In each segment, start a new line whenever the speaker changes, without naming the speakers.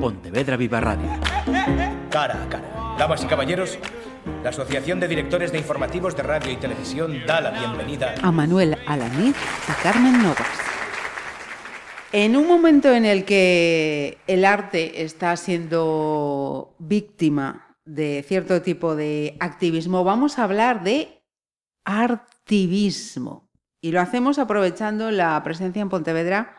Pontevedra Viva Radio.
Cara a cara. Damas y caballeros, la Asociación de Directores de Informativos de Radio y Televisión da la bienvenida
a Manuel Alaniz y Carmen Novas. En un momento en el que el arte está siendo víctima de cierto tipo de activismo, vamos a hablar de artivismo. Y lo hacemos aprovechando la presencia en Pontevedra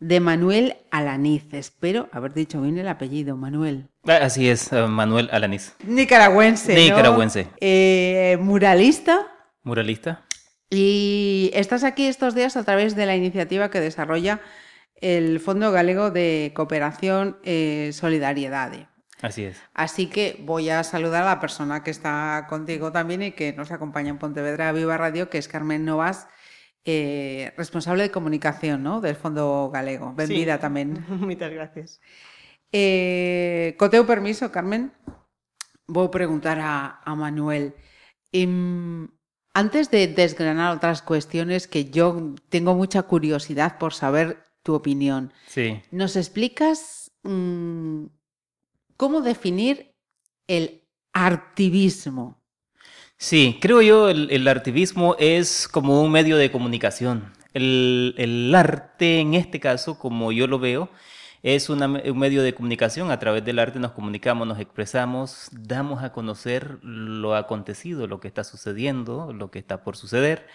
de Manuel Alaniz. Espero haber dicho bien el apellido, Manuel.
Ah, así es, eh, Manuel Alaniz.
Nicaragüense.
Nicaragüense.
Eh, muralista.
Muralista.
Y estás aquí estos días a través de la iniciativa que desarrolla el Fondo Galego de Cooperación eh, Solidariedad.
Así es.
Así que voy a saludar a la persona que está contigo también y que nos acompaña en Pontevedra Viva Radio, que es Carmen Novas, eh, responsable de comunicación ¿no? del Fondo Galego. Bienvenida
sí.
también.
Muchas gracias.
Eh, con permiso, Carmen, voy a preguntar a, a Manuel. Eh, antes de desgranar otras cuestiones que yo tengo mucha curiosidad por saber tu opinión,
sí.
¿nos explicas mmm, cómo definir el artivismo?
Sí, creo yo el, el artivismo es como un medio de comunicación. El, el, arte, en este caso, como yo lo veo, es una, un medio de comunicación. A través del arte nos comunicamos, nos expresamos, damos a conocer lo acontecido, lo que está sucediendo, lo que está por suceder.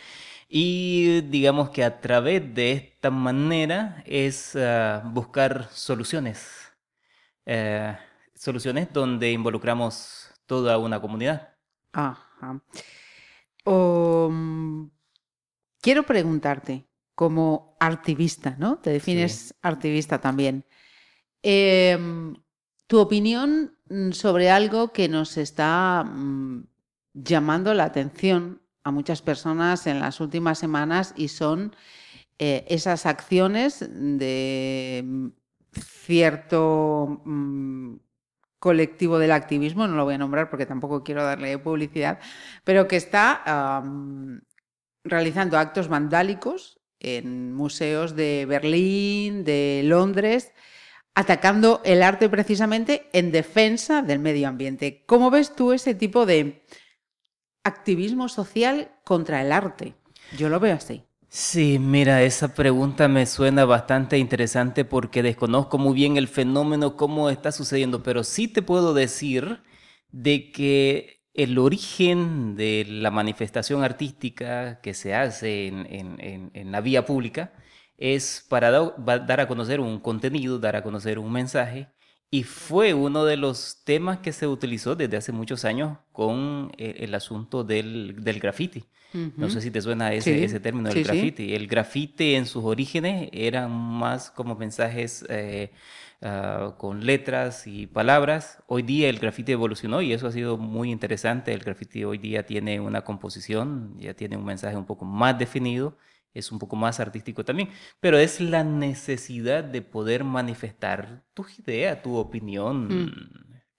Y digamos que a través de esta manera es uh, buscar soluciones. Uh, soluciones donde involucramos toda una comunidad.
Ajá. Um, quiero preguntarte, como activista, ¿no? Te defines sí. activista también. Eh, tu opinión sobre algo que nos está mm, llamando la atención a muchas personas en las últimas semanas y son eh, esas acciones de cierto mm, colectivo del activismo, no lo voy a nombrar porque tampoco quiero darle publicidad, pero que está realizando actos vandálicos en museos de Berlín, de Londres, atacando el arte precisamente en defensa del medio ambiente. ¿Cómo ves tú ese tipo de activismo social contra el arte? Yo lo veo así.
Sí, mira, esa pregunta me suena bastante interesante porque desconozco muy bien el fenómeno, cómo está sucediendo, pero sí te puedo decir de que el origen de la manifestación artística que se hace en, en, en, la vía pública es para da, dar a conocer un contenido, dar a conocer un mensaje, y fue uno de los temas que se utilizó desde hace muchos años con el, el asunto del, del graffiti. Uh -huh. No sé si te suena ese,
sí.
ese término del
sí,
graffiti.
Sí.
El graffiti en sus orígenes eran más como mensajes eh, uh, con letras y palabras. Hoy día el graffiti evolucionó y eso ha sido muy interesante. El graffiti hoy día tiene una composición, ya tiene un mensaje un poco más definido es un poco más artístico también, pero es la necesidad de poder manifestar tus ideas, tu opinión, mm.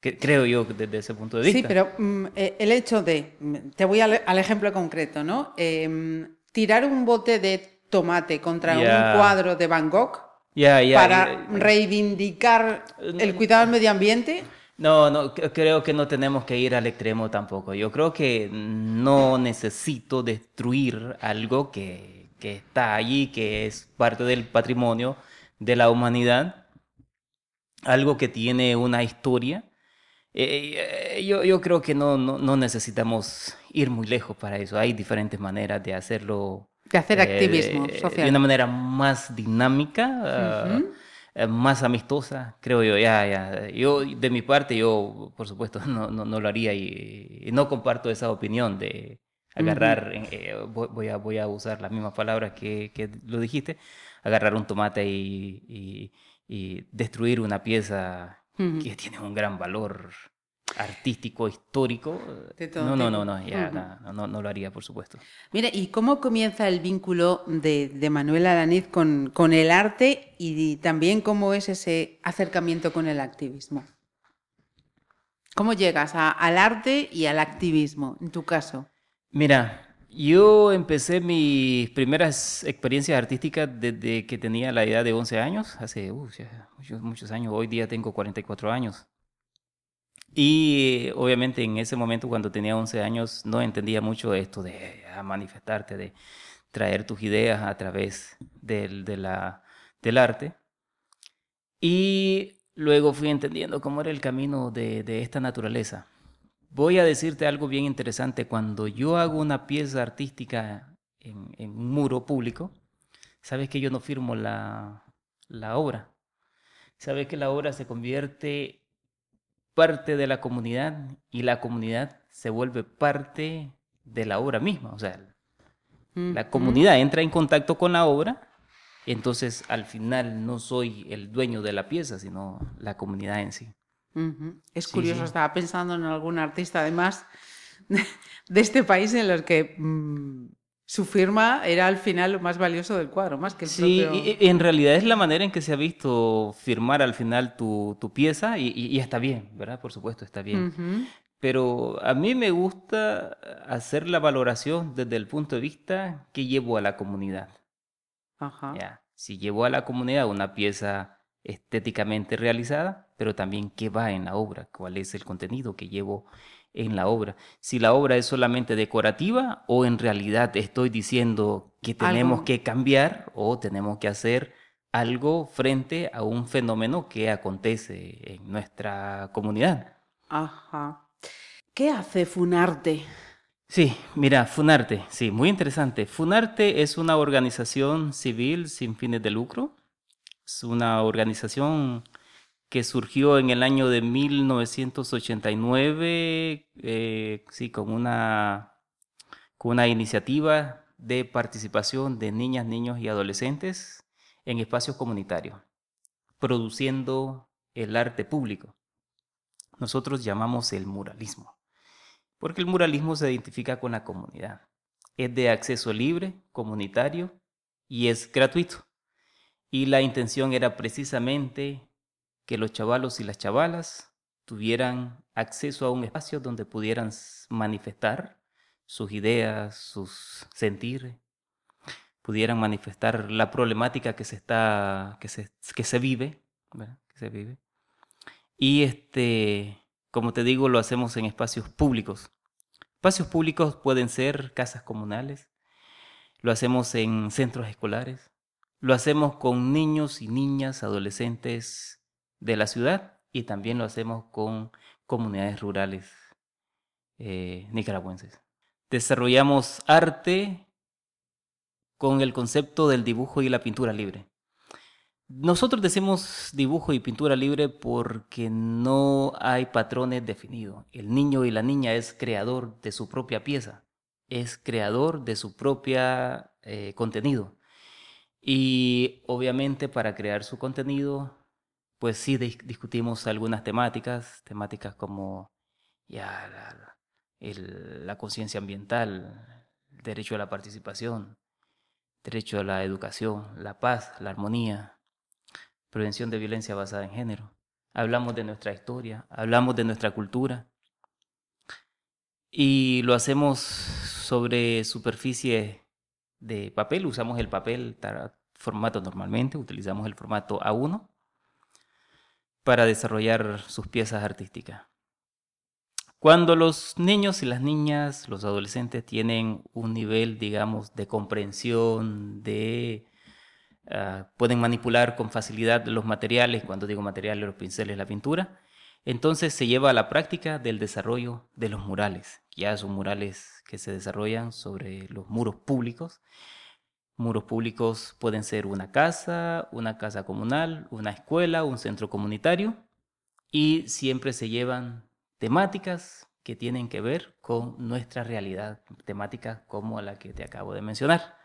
que, creo yo desde ese punto de vista.
Sí, pero mm, el hecho de, te voy al, al ejemplo concreto, ¿no? Eh, tirar un bote de tomate contra yeah. un cuadro de Van Gogh
yeah, yeah,
para reivindicar el cuidado del medio ambiente.
No, no, creo que no tenemos que ir al extremo tampoco. Yo creo que no necesito destruir algo que, que está allí, que es parte del patrimonio de la humanidad, algo que tiene una historia. Eh, yo, yo, creo que no, no, no, necesitamos ir muy lejos para eso. Hay diferentes maneras de hacerlo.
De hacer eh, activismo
de,
social.
De una manera más dinámica. Uh -huh. uh, más amistosa, creo yo, ya, ya. Yo, de mi parte, yo, por supuesto, no, no, no lo haría y, y, no comparto esa opinión de, agarrar, uh -huh. eh, voy, a, voy a usar las mismas palabras que, que lo dijiste, agarrar un tomate y, y, y destruir una pieza uh -huh. que tiene un gran valor artístico, histórico. No, no, no, no, ya, uh -huh. no, no, no, lo haría, por supuesto.
Mira, ¿y cómo comienza el vínculo de, de Manuel Araniz con, con el arte y también cómo es ese acercamiento con el activismo? ¿Cómo llegas a, al arte y al activismo, en tu caso?
Mira, Yo empecé mis primeras experiencias artísticas desde que tenía la edad de 11 años, hace uh, muchos, muchos años, hoy día tengo 44 años. Y obviamente en ese momento cuando tenía 11 años no entendía mucho esto de manifestarte, de traer tus ideas a través del, de la, del arte. Y luego fui entendiendo cómo era el camino de, de esta naturaleza. Voy a decirte algo bien interesante. Cuando yo hago una pieza artística en, un muro público, sabes que yo no firmo la, la obra. Sabes que la obra se convierte parte de la comunidad y la comunidad se vuelve parte de la obra misma. O sea, la comunidad entra en contacto con la obra, entonces al final no soy el dueño de la pieza, sino la comunidad en sí.
Es curioso, estaba pensando en algún artista además de este país en los que mm, su firma era al final lo más valioso del cuadro, más que el
sí, propio... en realidad es la manera en que se ha visto firmar al final tu, pieza y, está bien, ¿verdad? Por supuesto, está bien. Pero a mí me gusta hacer la valoración desde el punto de vista que llevo a la comunidad. Ajá. Si llevo a la comunidad una pieza estéticamente realizada, pero también qué va en la obra, cuál es el contenido que llevo en la obra. Si la obra es solamente decorativa o en realidad estoy diciendo que tenemos que cambiar o tenemos que hacer algo frente a un fenómeno que acontece en nuestra comunidad.
Ajá. ¿Qué hace Funarte?
Sí, mira, Funarte, sí, muy interesante. Funarte es una organización civil sin fines de lucro es una organización que surgió en el año de 1989, eh, sí, con una, con una iniciativa de participación de niñas, niños y adolescentes en espacios comunitarios, produciendo el arte público. Nosotros llamamos el muralismo, porque el muralismo se identifica con la comunidad. Es de acceso libre, comunitario y es gratuito. Y la intención era precisamente que los chavalos y las chavalas tuvieran acceso a un espacio donde pudieran manifestar sus ideas, sus sentir, pudieran manifestar la problemática que se está, que se, que se vive, que se vive. Y este, como te digo, lo hacemos en espacios públicos. Espacios públicos pueden ser casas comunales, lo hacemos en centros escolares, lo hacemos con niños y niñas, adolescentes de la ciudad y también lo hacemos con comunidades rurales eh, nicaragüenses. Desarrollamos arte con el concepto del dibujo y la pintura libre. Nosotros decimos dibujo y pintura libre porque no hay patrones definidos. El niño y la niña es creador de su propia pieza, es creador de su propia eh, contenido. Y obviamente para crear su contenido, pues sí discutimos algunas temáticas, temáticas como ya la, conciencia ambiental, derecho a la participación, derecho a la educación, la paz, la armonía, prevención de violencia basada en género. Hablamos de nuestra historia, hablamos de nuestra cultura y lo hacemos sobre superficie de papel, usamos el papel formato normalmente, utilizamos el formato A1 para desarrollar sus piezas artísticas. Cuando los niños y las niñas, los adolescentes tienen un nivel, digamos, de comprensión, de ah, pueden manipular con facilidad los materiales, cuando digo materiales, los pinceles, la pintura, entonces se lleva a la práctica del desarrollo de los murales. Ya son murales que se desarrollan sobre los muros públicos. Muros públicos pueden ser una casa, una casa comunal, una escuela, un centro comunitario y siempre se llevan temáticas que tienen que ver con nuestra realidad, temáticas como la que te acabo de mencionar.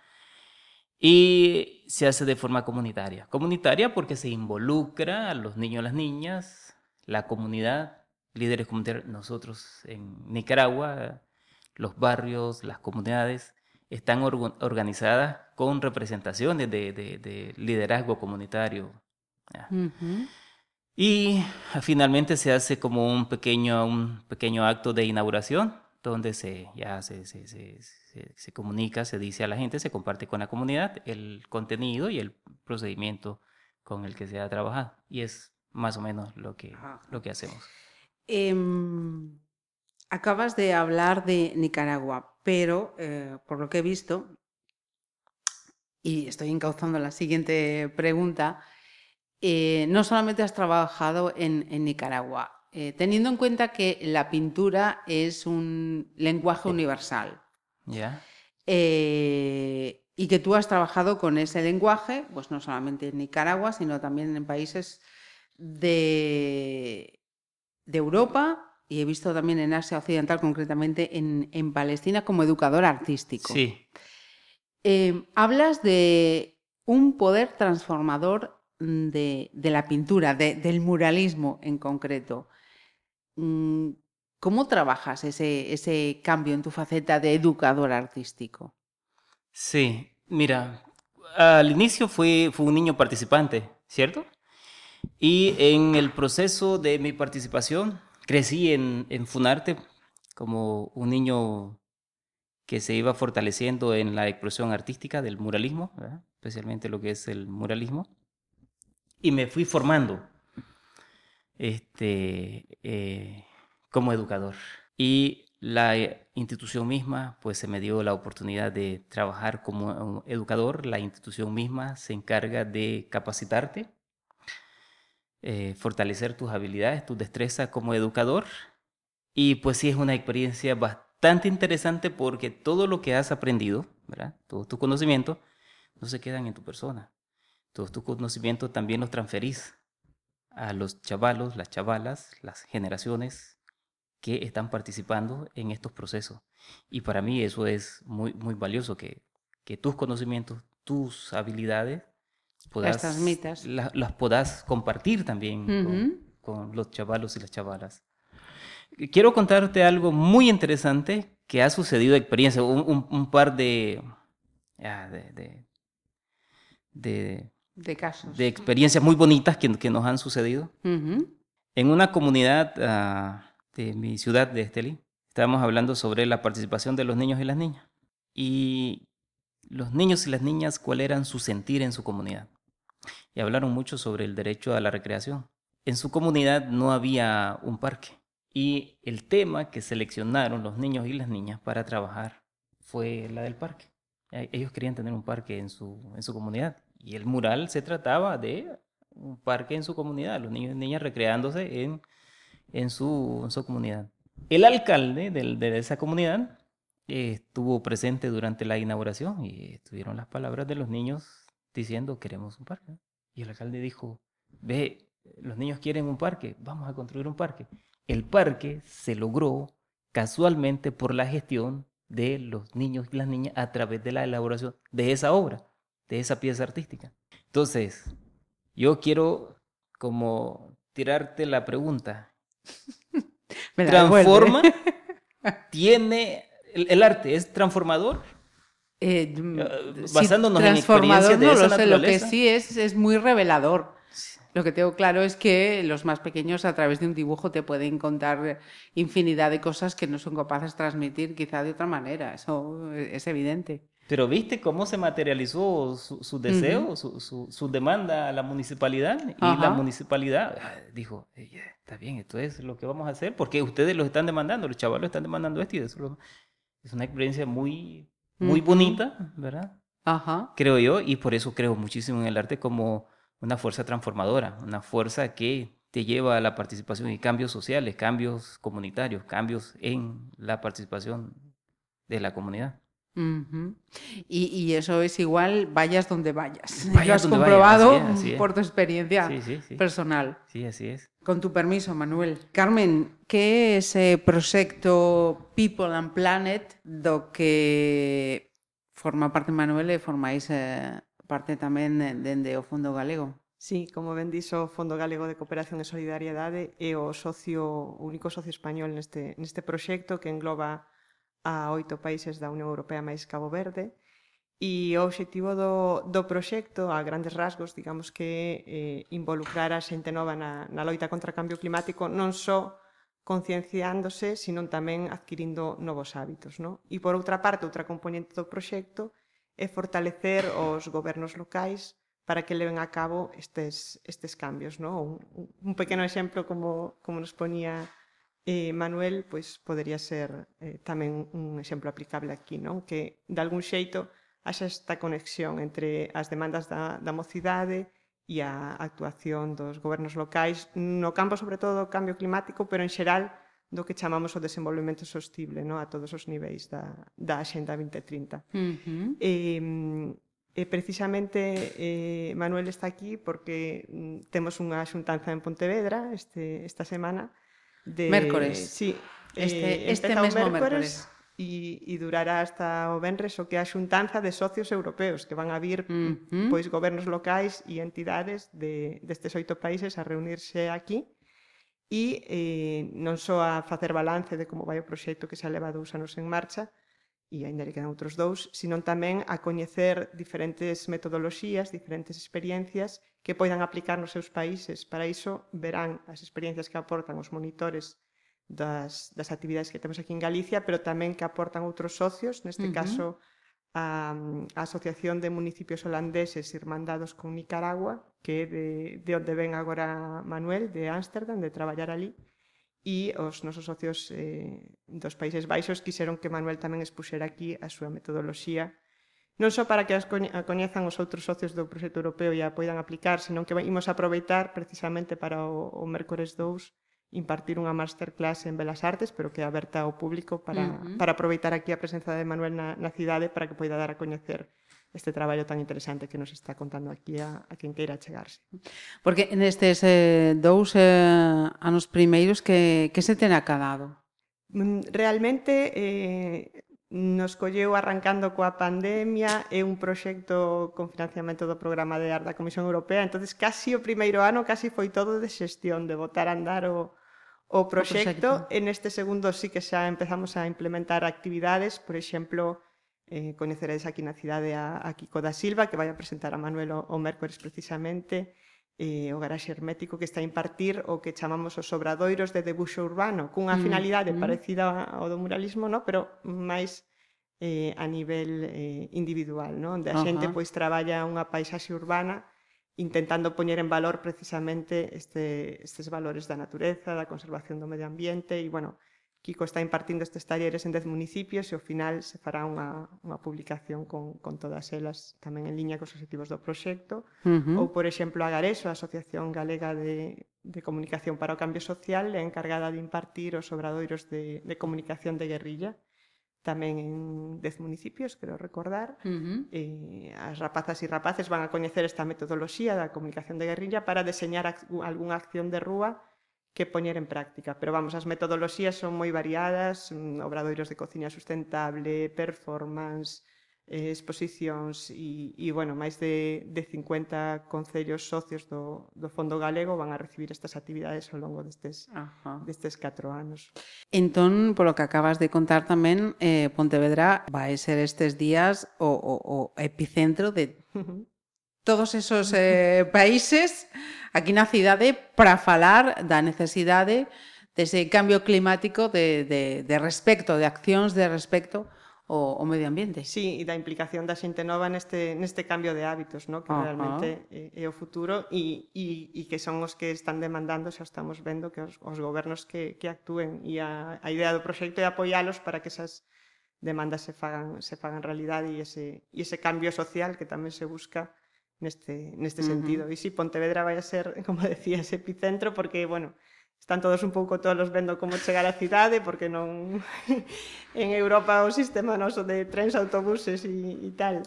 Y se hace de forma comunitaria. Comunitaria porque se involucra a los niños las niñas, la comunidad, líderes comunitarios, nosotros en Nicaragua, los barrios, las comunidades, están organizadas con representaciones de, liderazgo comunitario. Y finalmente se hace como un pequeño, un pequeño acto de inauguración, donde se, ya se, se, se, se, comunica, se dice a la gente, se comparte con la comunidad el contenido y el procedimiento con el que se ha trabajado. Y es más o menos lo que, lo que hacemos.
Em, acabas de hablar de Nicaragua, pero eh, por lo que he visto, y estoy encauzando la siguiente pregunta, eh, no solamente has trabajado en, Nicaragua, eh, teniendo en cuenta que la pintura es un lenguaje universal. Eh, y que tú has trabajado con ese lenguaje, pues no solamente en Nicaragua, sino también en países de, de Europa y he visto también en Asia Occidental, concretamente en, en Palestina, como educador artístico.
Sí.
hablas de un poder transformador de, la pintura, del muralismo en concreto. Mm, ¿Cómo trabajas ese, ese cambio en tu faceta de educador artístico?
Sí, mira, al inicio fui, fui un niño participante, ¿cierto? Y en el proceso de mi participación crecí en, en Funarte como un niño que se iba fortaleciendo en la expresión artística del muralismo, especialmente lo que es el muralismo y me fui formando este, eh, como educador. Y la institución misma, pues se me dio la oportunidad de trabajar como educador. La institución misma se encarga de capacitarte, eh, fortalecer tus habilidades, tus destrezas como educador. Y pues sí es una experiencia bastante interesante porque todo lo que has aprendido, ¿verdad? Todos tus conocimientos, no se quedan en tu persona, todos tus conocimientos también los transferís a los chavalos, las chavalas, las generaciones que están participando en estos procesos. Y para mí eso es muy, muy valioso, que, que tus conocimientos, tus habilidades,
las, transmitas.
las puedas compartir también con, los chavalos y las chavalas. Quiero contarte algo muy interesante que ha sucedido de experiencia, un, par de, de, de
de casos.
De experiencias muy bonitas que, que nos han sucedido. En una comunidad ah, de mi ciudad, de Estelí, estábamos hablando sobre la participación de los niños y las niñas. Y los niños y las niñas, cuál eran su sentir en su comunidad. Y hablaron mucho sobre el derecho a la recreación. En su comunidad no había un parque. Y el tema que seleccionaron los niños y las niñas para trabajar fue la del parque. E, ellos querían tener un parque en su, en su comunidad. Y el mural se trataba de un parque en su comunidad, los niños y niñas recreándose en, en, su, en su comunidad. El alcalde de, esa comunidad eh, estuvo presente durante la inauguración y estuvieron las palabras de los niños diciendo queremos un parque. Y el alcalde dijo, ve, los niños quieren un parque, vamos a construir un parque. El parque se logró casualmente por la gestión de los niños y las niñas a través de la elaboración de esa obra de esa pieza artística. Entonces, yo quiero como tirarte la pregunta. ¿Transforma? ¿Tiene el, arte? ¿Es transformador?
Eh, Basándonos en experiencias de no esa lo sé, lo que sí es, es muy revelador. Lo que tengo claro es que los más pequeños a través de un dibujo te pueden contar infinidad de cosas que no son capaces de transmitir quizá de otra manera. Eso es evidente.
Pero viste cómo se materializó su, deseo, su, demanda a la municipalidad y la municipalidad ah, dijo, está bien, esto es lo que vamos a hacer porque ustedes lo están demandando, los chavalos están demandando esto y eso es una experiencia muy, muy bonita, ¿verdad?
Ajá.
Creo yo y por eso creo muchísimo en el arte como una fuerza transformadora, una fuerza que te lleva a la participación y cambios sociales, cambios comunitarios, cambios en la participación de la comunidad
y, eso es igual, vayas donde vayas. Lo has comprobado por tu experiencia personal.
Sí, así es.
Con tu permiso, Manuel. Carmen, que é ese eh, proxecto People and Planet do que forma parte Manuel eh, e formais eh, parte tamén dende o Fondo Galego?
Sí, como ben dixo, o Fondo Galego de Cooperación e Solidariedade é o socio, o único socio español neste, neste proxecto que engloba a oito países da Unión Europea máis Cabo Verde E o obxectivo do, do proxecto, a grandes rasgos, digamos que eh, involucrar a xente nova na, na loita contra o cambio climático non só concienciándose, sino tamén adquirindo novos hábitos. No? E por outra parte, outra componente do proxecto é fortalecer os gobernos locais para que leven a cabo estes, estes cambios. No? Un, un pequeno exemplo, como, como nos ponía eh, Manuel, pois podería ser eh, tamén un exemplo aplicable aquí, non? que de algún xeito haxa esta conexión entre as demandas da, da mocidade e a actuación dos gobernos locais no campo, sobre todo, do cambio climático, pero en xeral do que chamamos o desenvolvemento sostible no? a todos os niveis da, da Xenda 2030. Uh -huh. E, e precisamente eh, Manuel está aquí porque mm, temos unha xuntanza en Pontevedra este, esta semana.
De, mércores.
Sí,
este, eh, este mesmo mércores.
mércores e, e durará hasta o Benres o que a xuntanza de socios europeos que van a vir mm -hmm. pois gobernos locais e entidades de, destes oito países a reunirse aquí e eh, non só a facer balance de como vai o proxecto que xa leva dous anos en marcha e ainda lle quedan outros dous, senón tamén a coñecer diferentes metodoloxías, diferentes experiencias que poidan aplicar nos seus países. Para iso verán as experiencias que aportan os monitores das, das actividades que temos aquí en Galicia, pero tamén que aportan outros socios, neste uh -huh. caso a, a Asociación de Municipios Holandeses Irmandados con Nicaragua, que é de, de onde ven agora Manuel, de Ámsterdam, de traballar ali, e os nosos socios eh, dos Países Baixos quixeron que Manuel tamén expuxera aquí a súa metodoloxía non só para que as coñezan os outros socios do proxecto europeo e a poidan aplicar, senón que imos aproveitar precisamente para o, o mércores 2 impartir unha masterclass en Belas Artes, pero que é aberta ao público para, uh -huh. para aproveitar aquí a presenza de Manuel na, na cidade para que poida dar a coñecer este traballo tan interesante que nos está contando aquí a, a quen queira chegarse.
Porque nestes eh, dous eh, anos primeiros que, que se ten acabado?
Mm, realmente eh, nos colleu arrancando coa pandemia e un proxecto con financiamento do programa de ar da Comisión Europea, entonces casi o primeiro ano casi foi todo de xestión, de botar a andar o, o proxecto. En este segundo sí que xa empezamos a implementar actividades, por exemplo, eh, coñeceredes aquí na cidade a, a Kiko da Silva, que vai a presentar a Manuel o, o mércores precisamente, eh, o garaxe hermético que está a impartir o que chamamos os obradoiros de debuxo urbano, cunha mm. finalidade mm. parecida ao do muralismo, no? pero máis eh, a nivel eh, individual, no? onde a uh -huh. xente pois traballa unha paisaxe urbana intentando poñer en valor precisamente este, estes valores da natureza, da conservación do medio ambiente e, bueno, Kiko está impartindo estes talleres en 10 municipios e ao final se fará unha, unha publicación con, con todas elas tamén en liña cos objetivos do proxecto. Uh -huh. Ou, por exemplo, a Gareso, a Asociación Galega de, de Comunicación para o Cambio Social, é encargada de impartir os obradoiros de, de comunicación de guerrilla tamén en 10 municipios, quero recordar, uh -huh. eh, as rapazas e rapaces van a coñecer esta metodoloxía da comunicación de guerrilla para deseñar ac algunha acción de rúa que poñer en práctica. Pero vamos, as metodoloxías son moi variadas, mm, obradoiros de cociña sustentable, performance, eh, exposicións e, e bueno, máis de, de 50 concellos socios do, do Fondo Galego van a recibir estas actividades ao longo destes, Ajá. destes 4 anos.
Entón, polo que acabas de contar tamén, eh, Pontevedra vai ser estes días o, o, o epicentro de todos esos eh, países aquí na cidade para falar da necesidade dese cambio climático de, de, de respecto, de accións de respecto o, o medio ambiente.
Sí, e da implicación da xente nova neste, neste cambio de hábitos, no? que uh -huh. realmente é, é o futuro e, e, e que son os que están demandando, xa estamos vendo que os, os gobernos que, que actúen e a, a idea do proxecto é apoiálos para que esas demandas se fagan, se fagan realidade e ese, e ese cambio social que tamén se busca neste, neste sentido. Uh -huh. E si Pontevedra vai a ser, como decías, epicentro, porque, bueno, Están todos un pouco todos vendo como chegar á cidade, porque non en Europa o sistema noso de trens, autobuses e, e tal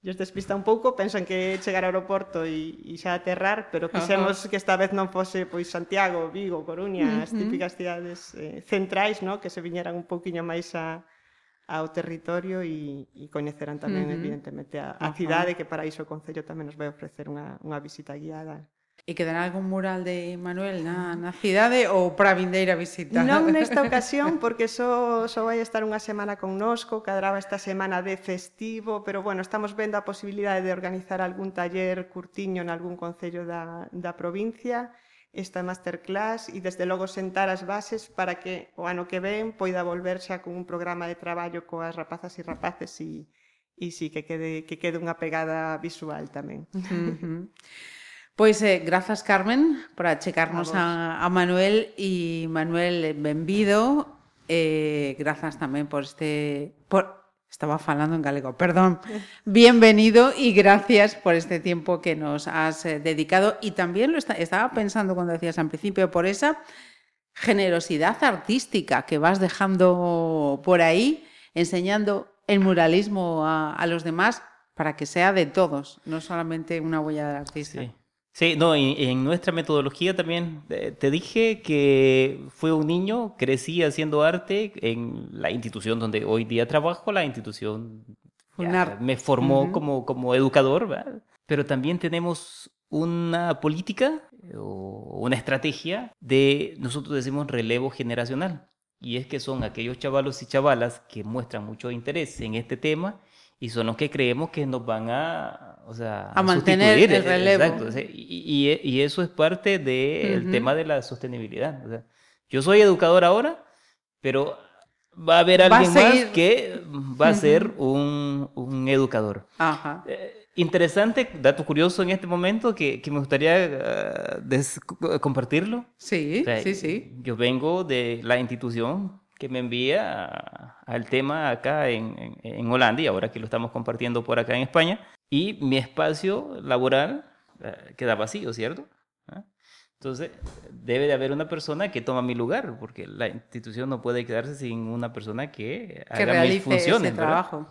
Lles despista un pouco, pensan que chegar ao aeroporto e, e xa aterrar, pero quixemos uh -huh. que esta vez non fose pois Santiago, Vigo, Coruña, uh -huh. as típicas cidades eh, centrais, no? que se viñeran un pouquiño máis a, ao territorio e, e coñeceran tamén, uh -huh. evidentemente, a, a cidade, uh -huh. que para iso o Concello tamén nos vai ofrecer unha, unha visita guiada
E quedará algún mural de Manuel na, na cidade ou para vindeira visitar?
Non nesta ocasión, porque só, só vai estar unha semana connosco, cadraba esta semana de festivo, pero bueno, estamos vendo a posibilidade de organizar algún taller curtiño en algún concello da, da provincia, esta masterclass e desde logo sentar as bases para que o ano que ven poida volver xa con un programa de traballo coas rapazas e rapaces e, e sí, que quede, que quede unha pegada visual tamén. Uh -huh.
Pois eh, grazas Carmen por achecarnos a, a, a Manuel e Manuel benvido eh, grazas tamén por este por Estaba falando en galego, perdón. Bienvenido y gracias por este tiempo que nos has eh, dedicado. Y también lo está, estaba pensando cuando decías al principio, por esa generosidad artística que vas dejando por ahí, enseñando el muralismo a, a los demás para que sea de todos, no solamente una huella artista.
Sí. Sí, no, en, nuestra metodología también eh, te dije que fue un niño, crecí haciendo arte en la institución donde hoy día trabajo, la institución me formó como, como educador, ¿verdad? pero también tenemos una política o una estrategia de, nosotros decimos relevo generacional, y es que son aquellos chavalos y chavalas que muestran mucho interés en este tema y son los que creemos que nos van a, o sea,
a, mantener el relevo.
Exacto. Y, y, eso es parte del tema de la sostenibilidad. O sea, yo soy educador ahora, pero va a haber alguien más que va a ser un, un educador.
Ajá.
Eh, interesante, dato curioso en este momento que, que me gustaría uh, compartirlo.
Sí, sí, sí.
Yo vengo de la institución que me envía al tema acá en, en, Holanda y ahora que lo estamos compartiendo por acá en España. Y mi espacio laboral eh, queda vacío, ¿cierto? ¿Ah? Entonces, debe de haber una persona que toma mi lugar, porque la institución no puede quedarse sin una persona que,
que haga mis funciones. Ese trabajo.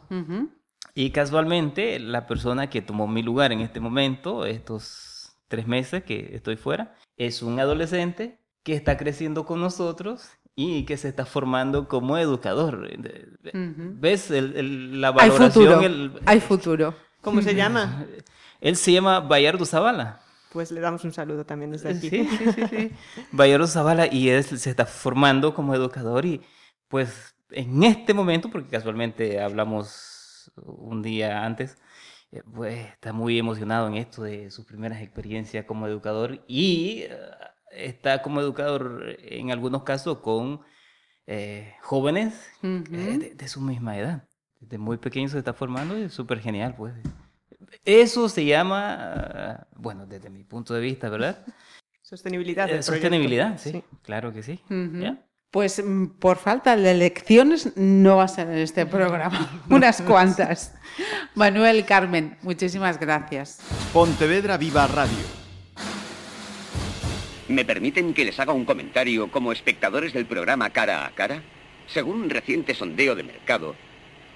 Y casualmente, la persona que tomó mi lugar en este momento, estos tres meses que estoy fuera, es un adolescente que está creciendo con nosotros y que se está formando como educador. ¿Ves el, la valoración?
Hay futuro. Hay futuro.
¿Cómo se llama?
Él se llama Bayardo Zavala.
Pues le damos un saludo también desde aquí.
Sí, sí, sí. sí. Bayardo Zavala y él se está formando como educador y pues en este momento, porque casualmente hablamos un día antes, eh, pues está muy emocionado en esto de sus primeras experiencias como educador y está como educador en algunos casos con eh, jóvenes eh, de, su misma edad. Desde muy pequeño se está formando y es súper genial, pues. Eso se llama, bueno, desde mi punto de vista, ¿verdad?
Sostenibilidad.
Eh, sostenibilidad, sí, claro que sí.
Pues mm, por falta de lecciones no va a ser en este programa, unas cuantas. Manuel Carmen, muchísimas gracias.
Pontevedra Viva Radio
¿Me permiten que les haga un comentario como espectadores del programa Cara a Cara? Según un reciente sondeo de mercado,